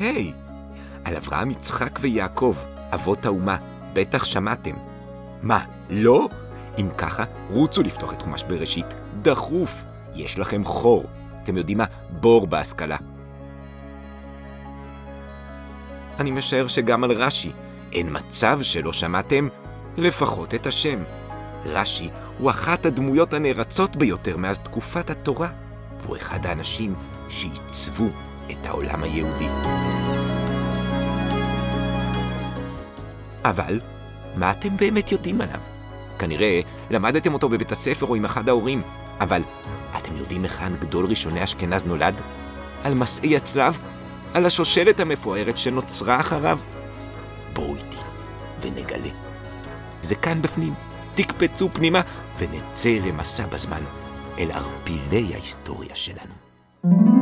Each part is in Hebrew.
היי, על אברהם, יצחק ויעקב, אבות האומה, בטח שמעתם. מה, לא? אם ככה, רוצו לפתוח את חומש בראשית, דחוף. יש לכם חור. אתם יודעים מה? בור בהשכלה. אני משער שגם על רש"י, אין מצב שלא שמעתם לפחות את השם. רש"י הוא אחת הדמויות הנערצות ביותר מאז תקופת התורה, והוא אחד האנשים שעיצבו את העולם היהודי. אבל, מה אתם באמת יודעים עליו? כנראה למדתם אותו בבית הספר או עם אחד ההורים, אבל אתם יודעים היכן גדול ראשוני אשכנז נולד? על מסעי הצלב? על השושלת המפוארת שנוצרה אחריו? בואו איתי ונגלה. זה כאן בפנים. תקפצו פנימה ונצא למסע בזמן אל ערפילי ההיסטוריה שלנו.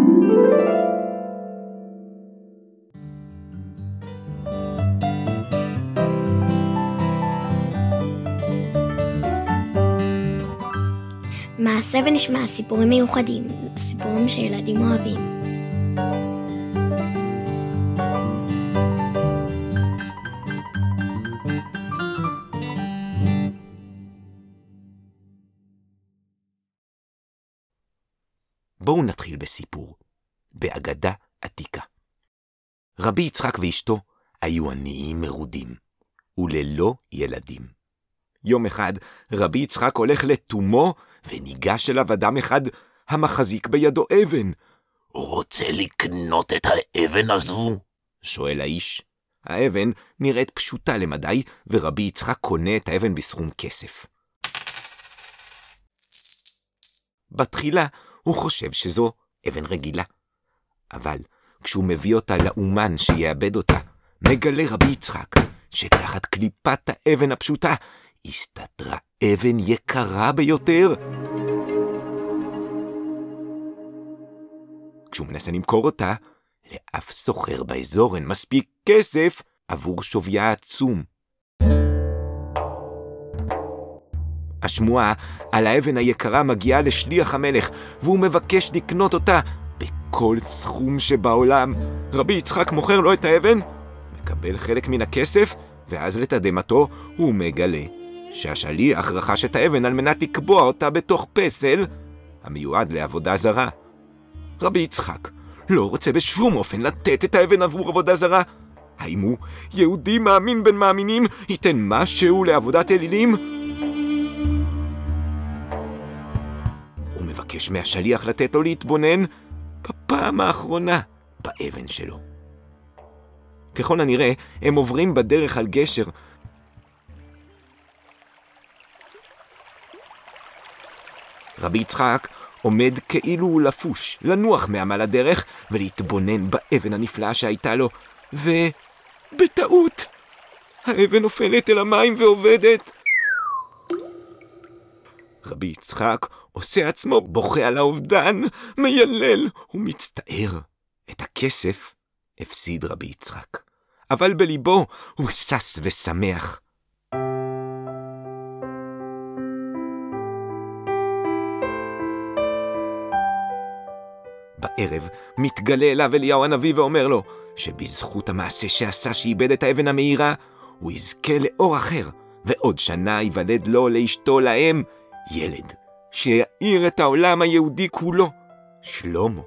מעשה ונשמע סיפורים מיוחדים, סיפורים שילדים אוהבים. בואו נתחיל בסיפור, באגדה עתיקה. רבי יצחק ואשתו היו עניים מרודים, וללא ילדים. יום אחד רבי יצחק הולך לתומו, וניגש אליו אדם אחד המחזיק בידו אבן. רוצה לקנות את האבן הזו? שואל האיש. האבן נראית פשוטה למדי, ורבי יצחק קונה את האבן בסכום כסף. בתחילה הוא חושב שזו אבן רגילה. אבל כשהוא מביא אותה לאומן שיעבד אותה, מגלה רבי יצחק שתחת קליפת האבן הפשוטה הסתתרה אבן יקרה ביותר. כשהוא מנסה למכור אותה, לאף סוחר באזור אין מספיק כסף עבור שוויה העצום. השמועה על האבן היקרה מגיעה לשליח המלך, והוא מבקש לקנות אותה בכל סכום שבעולם. רבי יצחק מוכר לו את האבן, מקבל חלק מן הכסף, ואז לתדהמתו הוא מגלה שהשליח רכש את האבן על מנת לקבוע אותה בתוך פסל המיועד לעבודה זרה. רבי יצחק לא רוצה בשום אופן לתת את האבן עבור עבודה זרה. האם הוא, יהודי מאמין בין מאמינים, ייתן משהו לעבודת אלילים? הוא מבקש מהשליח לתת לו להתבונן בפעם האחרונה באבן שלו. ככל הנראה, הם עוברים בדרך על גשר. רבי יצחק עומד כאילו הוא לפוש, לנוח מעמל הדרך ולהתבונן באבן הנפלאה שהייתה לו, ובטעות, האבן נופלת אל המים ועובדת. רבי יצחק עושה עצמו בוכה על האובדן, מיילל ומצטער. את הכסף הפסיד רבי יצחק, אבל בליבו הוא שש ושמח. בערב מתגלה אליו אליהו הנביא ואומר לו שבזכות המעשה שעשה שאיבד את האבן המאירה, הוא יזכה לאור אחר, ועוד שנה ייוולד לו, לאשתו, לאם, ילד, שיאיר את העולם היהודי כולו. שלמה,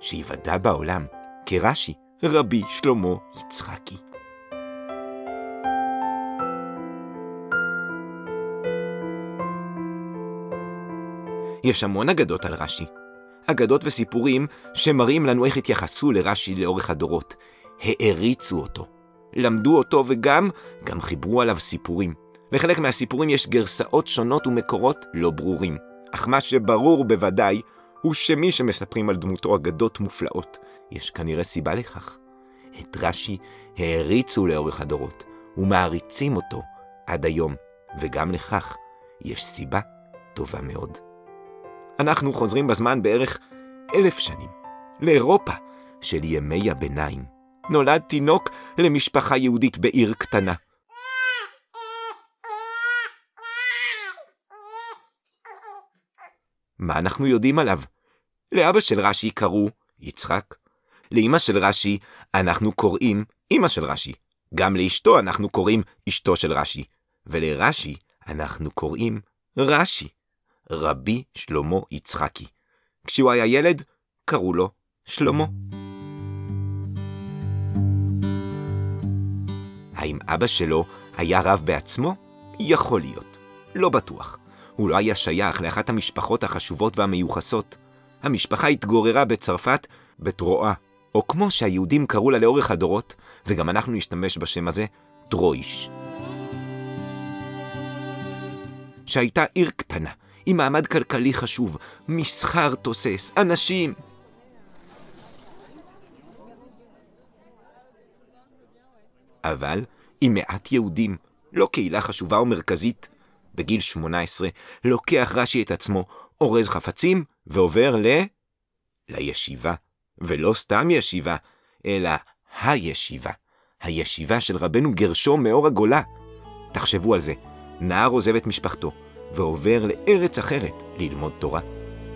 שיוודע בעולם כרש"י, רבי שלמה יצחקי. יש המון אגדות על רש"י. אגדות וסיפורים שמראים לנו איך התייחסו לרש"י לאורך הדורות. העריצו אותו, למדו אותו וגם, גם חיברו עליו סיפורים. לחלק מהסיפורים יש גרסאות שונות ומקורות לא ברורים, אך מה שברור בוודאי הוא שמי שמספרים על דמותו אגדות מופלאות. יש כנראה סיבה לכך. את רש"י העריצו לאורך הדורות, ומעריצים אותו עד היום, וגם לכך יש סיבה טובה מאוד. אנחנו חוזרים בזמן בערך אלף שנים, לאירופה של ימי הביניים. נולד תינוק למשפחה יהודית בעיר קטנה. מה אנחנו יודעים עליו? לאבא של רש"י קראו יצחק, לאמא של רש"י אנחנו קוראים אמא של רש"י. גם לאשתו אנחנו קוראים אשתו של רש"י. ולרש"י אנחנו קוראים רש"י. רבי שלמה יצחקי. כשהוא היה ילד, קראו לו שלמה. האם אבא שלו היה רב בעצמו? יכול להיות. לא בטוח. הוא לא היה שייך לאחת המשפחות החשובות והמיוחסות. המשפחה התגוררה בצרפת בטרואה, או כמו שהיהודים קראו לה לאורך הדורות, וגם אנחנו נשתמש בשם הזה, טרויש. שהייתה עיר קטנה, עם מעמד כלכלי חשוב, מסחר תוסס, אנשים. אבל עם מעט יהודים, לא קהילה חשובה ומרכזית. בגיל 18 לוקח רש"י את עצמו, אורז חפצים ועובר ל... לישיבה. ולא סתם ישיבה, אלא הישיבה. הישיבה של רבנו גרשום מאור הגולה. תחשבו על זה, נער עוזב את משפחתו, ועובר לארץ אחרת ללמוד תורה.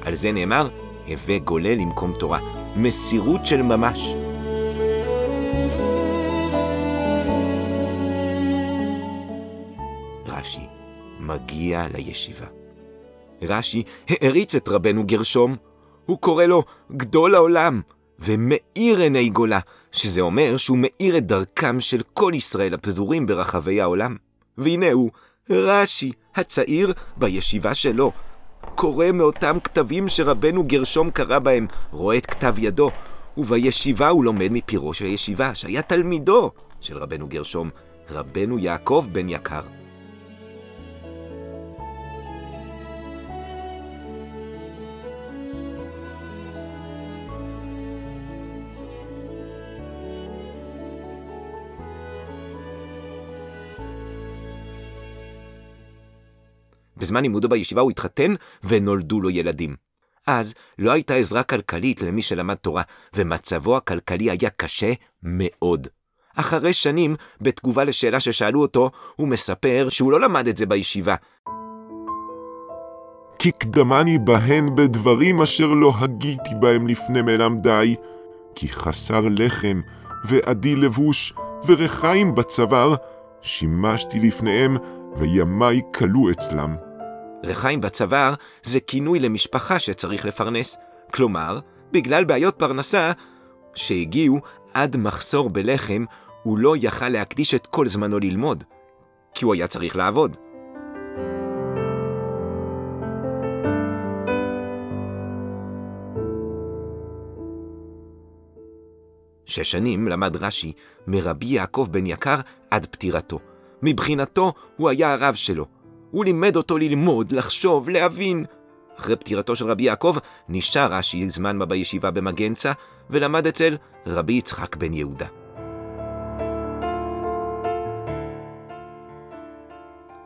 על זה נאמר, הווה גולה למקום תורה. מסירות של ממש. רש"י מגיע לישיבה. רש"י העריץ את רבנו גרשום, הוא קורא לו גדול העולם, ומאיר עיני גולה, שזה אומר שהוא מאיר את דרכם של כל ישראל הפזורים ברחבי העולם. והנה הוא, רש"י, הצעיר, בישיבה שלו. קורא מאותם כתבים שרבנו גרשום קרא בהם, רואה את כתב ידו, ובישיבה הוא לומד מפירו של הישיבה, שהיה תלמידו של רבנו גרשום, רבנו יעקב בן יקר. בזמן לימודו בישיבה הוא התחתן ונולדו לו ילדים. אז לא הייתה עזרה כלכלית למי שלמד תורה, ומצבו הכלכלי היה קשה מאוד. אחרי שנים, בתגובה לשאלה ששאלו אותו, הוא מספר שהוא לא למד את זה בישיבה. כי קדמני בהן בדברים אשר לא הגיתי בהם לפני מלמדי, כי חסר לחם, ועדי לבוש, ורחיים בצוואר, שימשתי לפניהם, וימי כלו אצלם. רחיים בצוואר זה כינוי למשפחה שצריך לפרנס. כלומר, בגלל בעיות פרנסה שהגיעו עד מחסור בלחם, הוא לא יכל להקדיש את כל זמנו ללמוד, כי הוא היה צריך לעבוד. שש שנים למד רש"י מרבי יעקב בן יקר עד פטירתו. מבחינתו הוא היה הרב שלו, הוא לימד אותו ללמוד, לחשוב, להבין. אחרי פטירתו של רבי יעקב, נשאר רש"י זמן מה בישיבה במגנצה, ולמד אצל רבי יצחק בן יהודה.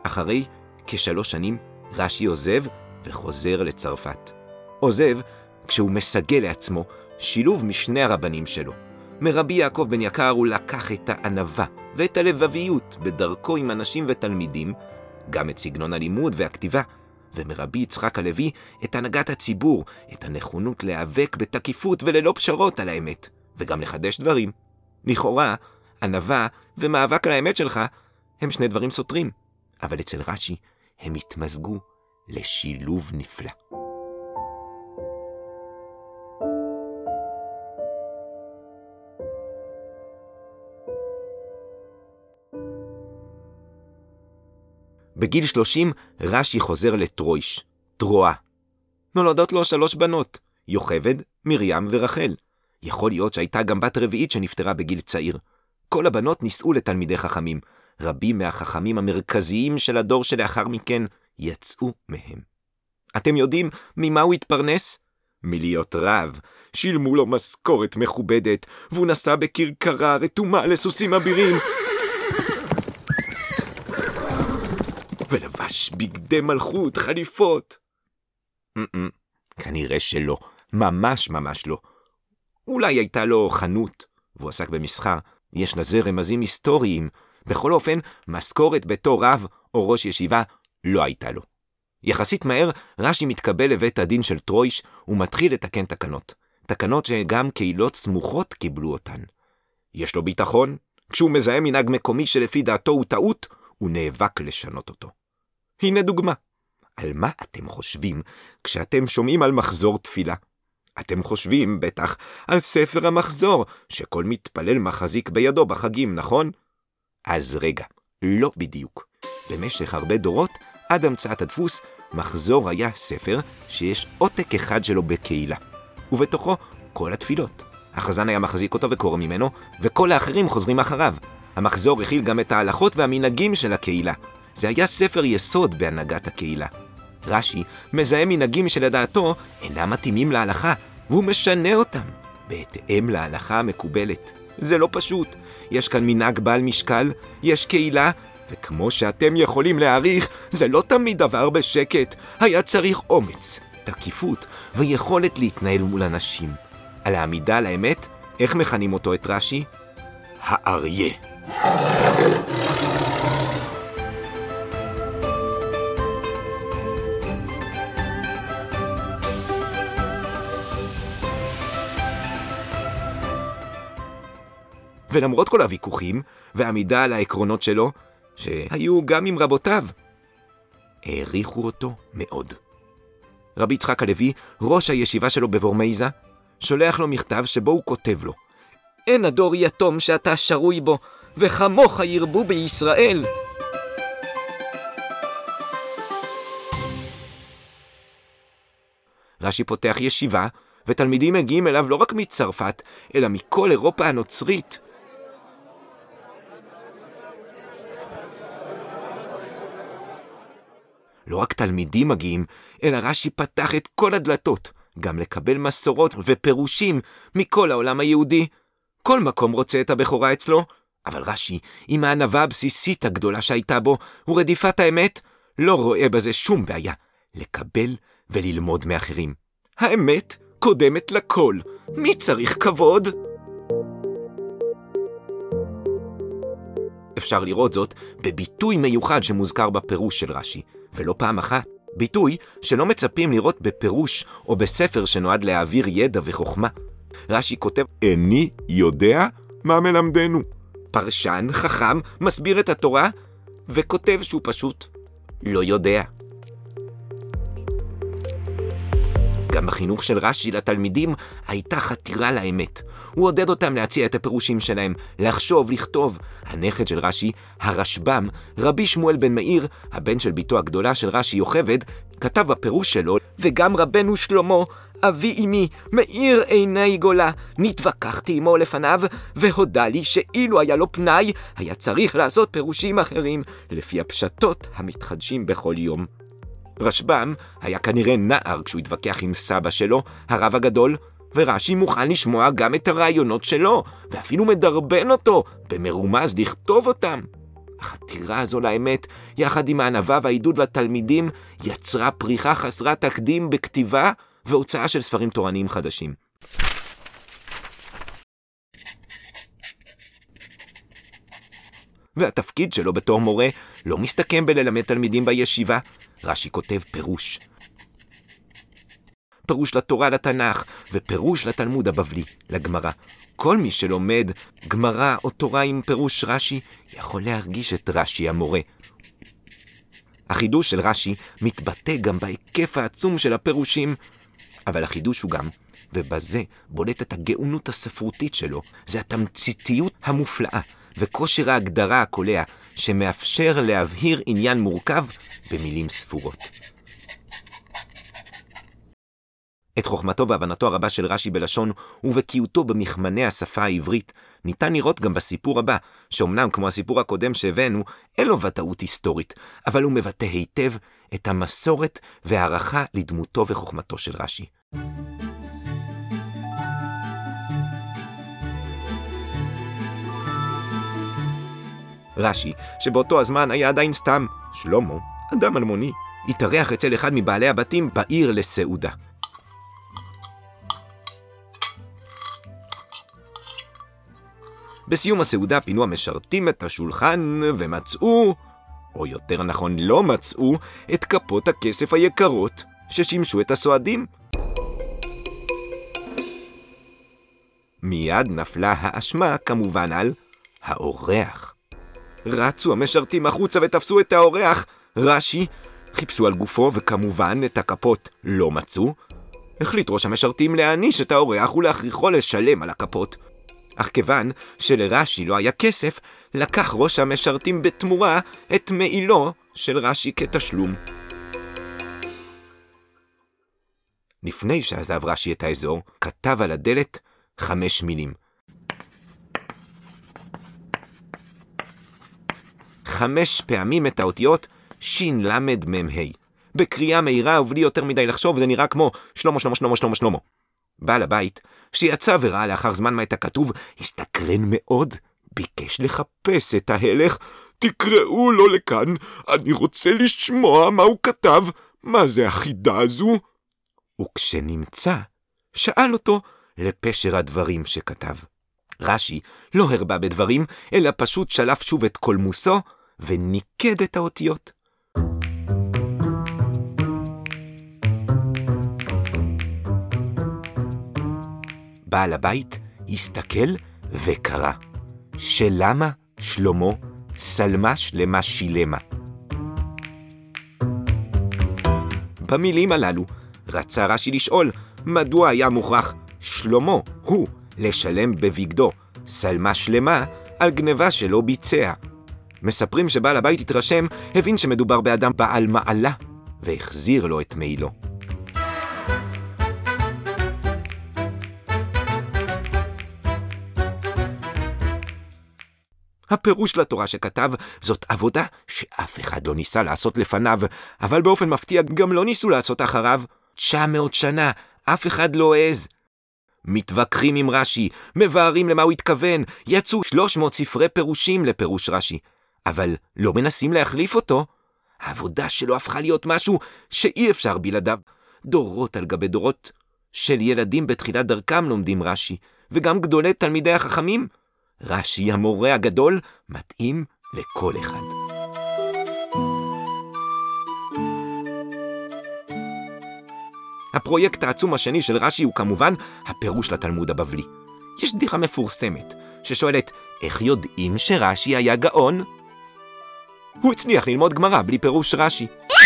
אחרי כשלוש שנים, רש"י עוזב וחוזר לצרפת. עוזב כשהוא מסגל לעצמו שילוב משני הרבנים שלו. מרבי יעקב בן יקר הוא לקח את הענווה ואת הלבביות בדרכו עם אנשים ותלמידים, גם את סגנון הלימוד והכתיבה, ומרבי יצחק הלוי את הנהגת הציבור, את הנכונות להיאבק בתקיפות וללא פשרות על האמת, וגם לחדש דברים. לכאורה, ענווה ומאבק על האמת שלך הם שני דברים סותרים, אבל אצל רש"י הם התמזגו לשילוב נפלא. בגיל 30 רש"י חוזר לטרויש, טרואה. נולדות לו שלוש בנות, יוכבד, מרים ורחל. יכול להיות שהייתה גם בת רביעית שנפטרה בגיל צעיר. כל הבנות נישאו לתלמידי חכמים. רבים מהחכמים המרכזיים של הדור שלאחר מכן יצאו מהם. אתם יודעים ממה הוא התפרנס? מלהיות רב. שילמו לו משכורת מכובדת, והוא נסע בכרכרה רתומה לסוסים אבירים, ולבש בגדי מלכות, חליפות. כנראה שלא, ממש ממש לא. אולי הייתה לו חנות, והוא עסק במסחר. יש לזה רמזים היסטוריים. בכל אופן, משכורת בתור רב או ראש ישיבה לא הייתה לו. יחסית מהר, רש"י מתקבל לבית הדין של טרויש ומתחיל לתקן תקנות. תקנות שגם קהילות סמוכות קיבלו אותן. יש לו ביטחון, כשהוא מזהה מנהג מקומי שלפי דעתו הוא טעות, הוא נאבק לשנות אותו. הנה דוגמה. על מה אתם חושבים כשאתם שומעים על מחזור תפילה? אתם חושבים, בטח, על ספר המחזור, שכל מתפלל מחזיק בידו בחגים, נכון? אז רגע, לא בדיוק. במשך הרבה דורות, עד המצאת הדפוס, מחזור היה ספר שיש עותק אחד שלו בקהילה, ובתוכו כל התפילות. החזן היה מחזיק אותו וקורא ממנו, וכל האחרים חוזרים אחריו. המחזור הכיל גם את ההלכות והמנהגים של הקהילה. זה היה ספר יסוד בהנהגת הקהילה. רש"י מזהה מנהגים שלדעתו אינם מתאימים להלכה, והוא משנה אותם בהתאם להלכה המקובלת. זה לא פשוט. יש כאן מנהג בעל משקל, יש קהילה, וכמו שאתם יכולים להעריך, זה לא תמיד עבר בשקט. היה צריך אומץ, תקיפות ויכולת להתנהל מול אנשים. על העמידה על האמת, איך מכנים אותו את רש"י? האריה. ולמרות כל הוויכוחים והעמידה על העקרונות שלו, שהיו גם עם רבותיו, העריכו אותו מאוד. רבי יצחק הלוי, ראש הישיבה שלו בוורמייזה, שולח לו מכתב שבו הוא כותב לו: אין הדור יתום שאתה שרוי בו, וכמוך ירבו בישראל. רש"י פותח ישיבה, ותלמידים מגיעים אליו לא רק מצרפת, אלא מכל אירופה הנוצרית. לא רק תלמידים מגיעים, אלא רש"י פתח את כל הדלתות, גם לקבל מסורות ופירושים מכל העולם היהודי. כל מקום רוצה את הבכורה אצלו, אבל רש"י, עם הענווה הבסיסית הגדולה שהייתה בו, ורדיפת האמת, לא רואה בזה שום בעיה, לקבל וללמוד מאחרים. האמת קודמת לכל, מי צריך כבוד? אפשר לראות זאת בביטוי מיוחד שמוזכר בפירוש של רש"י, ולא פעם אחת. ביטוי שלא מצפים לראות בפירוש או בספר שנועד להעביר ידע וחוכמה. רש"י כותב, איני יודע מה מלמדנו. פרשן, חכם, מסביר את התורה, וכותב שהוא פשוט לא יודע. גם בחינוך של רש"י לתלמידים הייתה חתירה לאמת. הוא עודד אותם להציע את הפירושים שלהם, לחשוב, לכתוב. הנכד של רש"י, הרשב"ם, רבי שמואל בן מאיר, הבן של בתו הגדולה של רש"י יוכבד, כתב בפירוש שלו, וגם רבנו שלמה, אבי אמי, מאיר עיני גולה, נתווכחתי עמו לפניו, והודה לי שאילו היה לו פנאי, היה צריך לעשות פירושים אחרים, לפי הפשטות המתחדשים בכל יום. רשב"ם היה כנראה נער כשהוא התווכח עם סבא שלו, הרב הגדול, ורש"י מוכן לשמוע גם את הרעיונות שלו, ואפילו מדרבן אותו במרומז לכתוב אותם. החתירה הזו לאמת, יחד עם הענווה והעידוד לתלמידים, יצרה פריחה חסרת תקדים בכתיבה והוצאה של ספרים תורניים חדשים. והתפקיד שלו בתור מורה לא מסתכם בללמד תלמידים בישיבה. רש"י כותב פירוש. פירוש לתורה לתנ"ך, ופירוש לתלמוד הבבלי, לגמרא. כל מי שלומד גמרא או תורה עם פירוש רש"י, יכול להרגיש את רש"י המורה. החידוש של רש"י מתבטא גם בהיקף העצום של הפירושים, אבל החידוש הוא גם, ובזה בולטת הגאונות הספרותית שלו, זה התמציתיות המופלאה וכושר ההגדרה הקולע, שמאפשר להבהיר עניין מורכב במילים ספורות. את חוכמתו והבנתו הרבה של רש"י בלשון ובקיאותו במכמני השפה העברית ניתן לראות גם בסיפור הבא, שאומנם כמו הסיפור הקודם שהבאנו, אין לו ודאות היסטורית, אבל הוא מבטא היטב את המסורת והערכה לדמותו וחוכמתו של רש"י. רש"י, שבאותו הזמן היה עדיין סתם, שלמה, אדם אלמוני, התארח אצל אחד מבעלי הבתים בעיר לסעודה. בסיום הסעודה פינו המשרתים את השולחן ומצאו, או יותר נכון לא מצאו, את כפות הכסף היקרות ששימשו את הסועדים. מיד נפלה האשמה כמובן על האורח. רצו המשרתים החוצה ותפסו את האורח. רש"י חיפשו על גופו, וכמובן את הכפות לא מצאו. החליט ראש המשרתים להעניש את האורח ולהכריחו לשלם על הכפות. אך כיוון שלרש"י לא היה כסף, לקח ראש המשרתים בתמורה את מעילו של רש"י כתשלום. לפני שעזב רש"י את האזור, כתב על הדלת חמש מילים. חמש פעמים את האותיות שלמ"ה. בקריאה מהירה ובלי יותר מדי לחשוב, זה נראה כמו שלמה, שלמה, שלמה, שלמה, שלמה. בעל הבית, שיצא וראה לאחר זמן מה את הכתוב, הסתקרן מאוד, ביקש לחפש את ההלך. תקראו לו לכאן, אני רוצה לשמוע מה הוא כתב, מה זה החידה הזו? וכשנמצא, שאל אותו לפשר הדברים שכתב. רש"י לא הרבה בדברים, אלא פשוט שלף שוב את קולמוסו וניקד את האותיות. בעל הבית הסתכל וקרא, שלמה שלמה שלמה שלמה שילמה. במילים הללו רצה רש"י לשאול, מדוע היה מוכרח שלמה, הוא, לשלם בבגדו, שלמה שלמה, על גניבה שלא ביצע. מספרים שבעל הבית התרשם, הבין שמדובר באדם בעל מעלה, והחזיר לו את מעילו. הפירוש לתורה שכתב, זאת עבודה שאף אחד לא ניסה לעשות לפניו, אבל באופן מפתיע גם לא ניסו לעשות אחריו. 900 שנה, אף אחד לא העז. מתווכחים עם רש"י, מבארים למה הוא התכוון, יצאו 300 ספרי פירושים לפירוש רש"י, אבל לא מנסים להחליף אותו. העבודה שלו הפכה להיות משהו שאי אפשר בלעדיו. דורות על גבי דורות של ילדים בתחילת דרכם לומדים רש"י, וגם גדולי תלמידי החכמים. רש"י המורה הגדול מתאים לכל אחד. הפרויקט העצום השני של רש"י הוא כמובן הפירוש לתלמוד הבבלי. יש בדיחה מפורסמת, ששואלת, איך יודעים שרש"י היה גאון? הוא הצליח ללמוד גמרא בלי פירוש רש"י.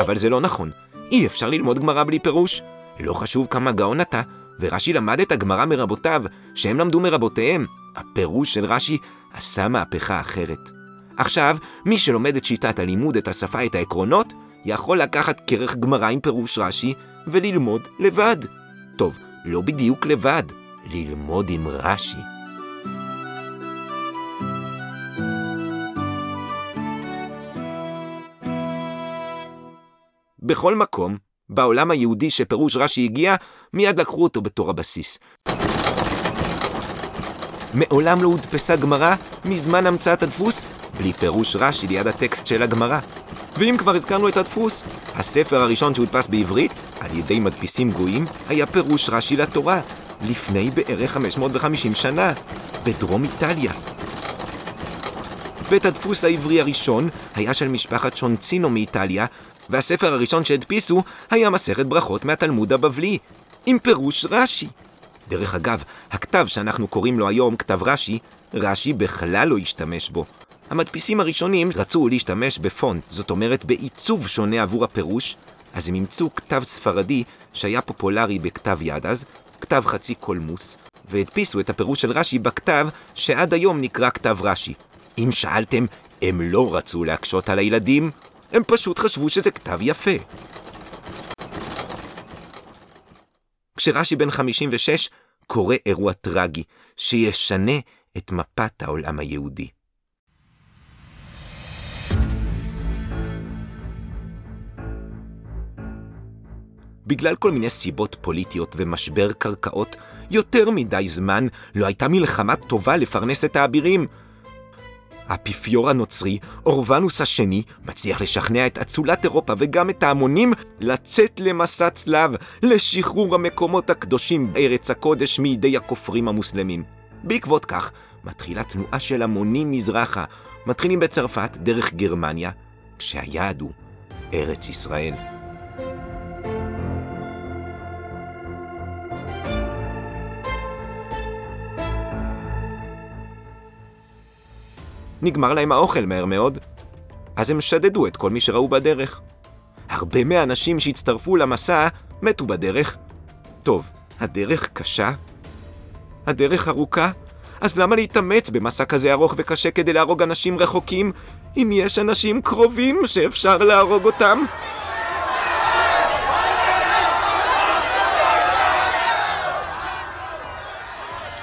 אבל זה לא נכון, אי אפשר ללמוד גמרא בלי פירוש. לא חשוב כמה גאון אתה, ורש"י למד את הגמרא מרבותיו, שהם למדו מרבותיהם. הפירוש של רש"י עשה מהפכה אחרת. עכשיו, מי שלומד את שיטת הלימוד, את השפה, את העקרונות, יכול לקחת כרך גמרא עם פירוש רש"י וללמוד לבד. טוב, לא בדיוק לבד, ללמוד עם רש"י. בכל מקום, בעולם היהודי שפירוש רש"י הגיע, מיד לקחו אותו בתור הבסיס. מעולם לא הודפסה גמרא מזמן המצאת הדפוס, בלי פירוש רש"י ליד הטקסט של הגמרא. ואם כבר הזכרנו את הדפוס, הספר הראשון שהודפס בעברית, על ידי מדפיסים גויים, היה פירוש רש"י לתורה, לפני בערך 550 שנה, בדרום איטליה. בית הדפוס העברי הראשון היה של משפחת שונצינו מאיטליה, והספר הראשון שהדפיסו היה מסכת ברכות מהתלמוד הבבלי, עם פירוש רש"י. דרך אגב, הכתב שאנחנו קוראים לו היום כתב רש"י, רש"י בכלל לא השתמש בו. המדפיסים הראשונים רצו להשתמש בפונט, זאת אומרת בעיצוב שונה עבור הפירוש, אז הם אימצו כתב ספרדי שהיה פופולרי בכתב יד אז, כתב חצי קולמוס, והדפיסו את הפירוש של רש"י בכתב שעד היום נקרא כתב רש"י. אם שאלתם, הם לא רצו להקשות על הילדים, הם פשוט חשבו שזה כתב יפה. כשרש"י בן 56 קורה אירוע טרגי, שישנה את מפת העולם היהודי. בגלל כל מיני סיבות פוליטיות ומשבר קרקעות, יותר מדי זמן לא הייתה מלחמה טובה לפרנס את האבירים. האפיפיור הנוצרי, אורבנוס השני, מצליח לשכנע את אצולת אירופה וגם את ההמונים לצאת למסע צלב לשחרור המקומות הקדושים בארץ הקודש מידי הכופרים המוסלמים. בעקבות כך, מתחילה תנועה של המונים מזרחה, מתחילים בצרפת דרך גרמניה, כשהיעד הוא ארץ ישראל. נגמר להם האוכל מהר מאוד. אז הם שדדו את כל מי שראו בדרך. הרבה מהאנשים שהצטרפו למסע מתו בדרך. טוב, הדרך קשה? הדרך ארוכה? אז למה להתאמץ במסע כזה ארוך וקשה כדי להרוג אנשים רחוקים, אם יש אנשים קרובים שאפשר להרוג אותם?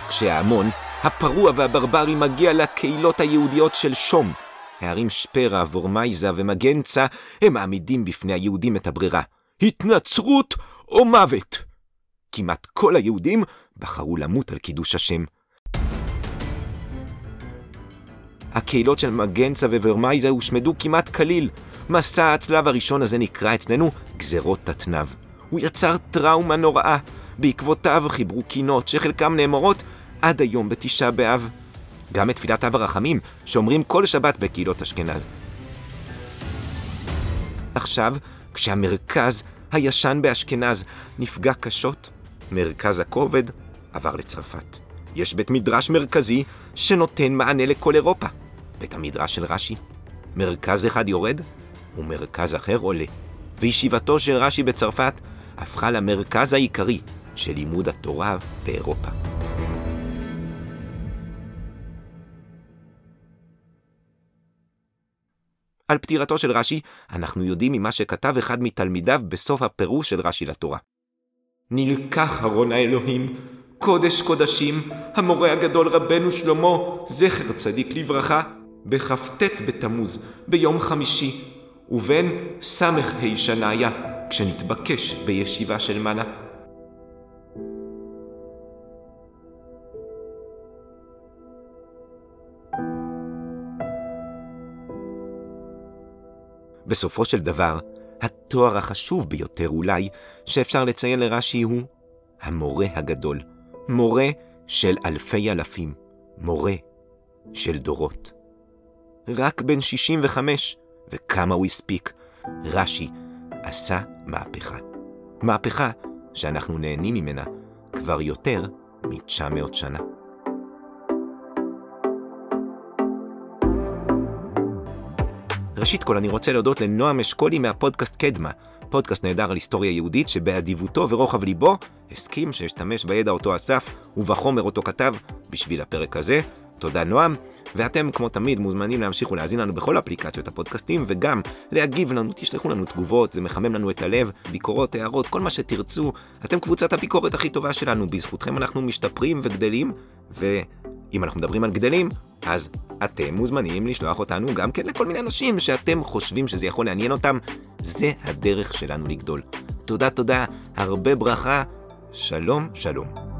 כשההמון, הפרוע והברברי מגיע לקהילות היהודיות של שום, הערים שפרה, וורמייזה ומגנצה, הם מעמידים בפני היהודים את הברירה. התנצרות או מוות. כמעט כל היהודים בחרו למות על קידוש השם. הקהילות של מגנצה וורמייזה הושמדו כמעט כליל. מסע הצלב הראשון הזה נקרא אצלנו גזרות תתנב. הוא יצר טראומה נוראה. בעקבותיו חיברו קינות שחלקם נאמרות עד היום בתשעה באב. גם את תפילת אב הרחמים, שאומרים כל שבת בקהילות אשכנז. עכשיו, כשהמרכז הישן באשכנז נפגע קשות, מרכז הכובד עבר לצרפת. יש בית מדרש מרכזי שנותן מענה לכל אירופה. בית המדרש של רש"י. מרכז אחד יורד, ומרכז אחר עולה. וישיבתו של רש"י בצרפת הפכה למרכז העיקרי של לימוד התורה באירופה. על פטירתו של רש"י, אנחנו יודעים ממה שכתב אחד מתלמידיו בסוף הפירוש של רש"י לתורה. נלקח ארון האלוהים, קודש קודשים, המורה הגדול רבנו שלמה, זכר צדיק לברכה, בכ"ט בתמוז, ביום חמישי, ובין ס"ה שניה, כשנתבקש בישיבה של מנה. בסופו של דבר, התואר החשוב ביותר אולי שאפשר לציין לרש"י הוא המורה הגדול. מורה של אלפי אלפים. מורה של דורות. רק בן 65, וכמה הוא הספיק, רש"י עשה מהפכה. מהפכה שאנחנו נהנים ממנה כבר יותר מ-900 שנה. ראשית כל אני רוצה להודות לנועם אשכולי מהפודקאסט קדמה, פודקאסט נהדר על היסטוריה יהודית שבאדיבותו ורוחב ליבו הסכים שאשתמש בידע אותו אסף ובחומר אותו כתב בשביל הפרק הזה. תודה נועם, ואתם כמו תמיד מוזמנים להמשיך ולהאזין לנו בכל אפליקציות הפודקאסטים וגם להגיב לנו, תשלחו לנו תגובות, זה מחמם לנו את הלב, ביקורות, הערות, כל מה שתרצו. אתם קבוצת הביקורת הכי טובה שלנו, בזכותכם אנחנו משתפרים וגדלים, ו... אם אנחנו מדברים על גדלים, אז אתם מוזמנים לשלוח אותנו גם כן לכל מיני אנשים שאתם חושבים שזה יכול לעניין אותם. זה הדרך שלנו לגדול. תודה, תודה, הרבה ברכה, שלום, שלום.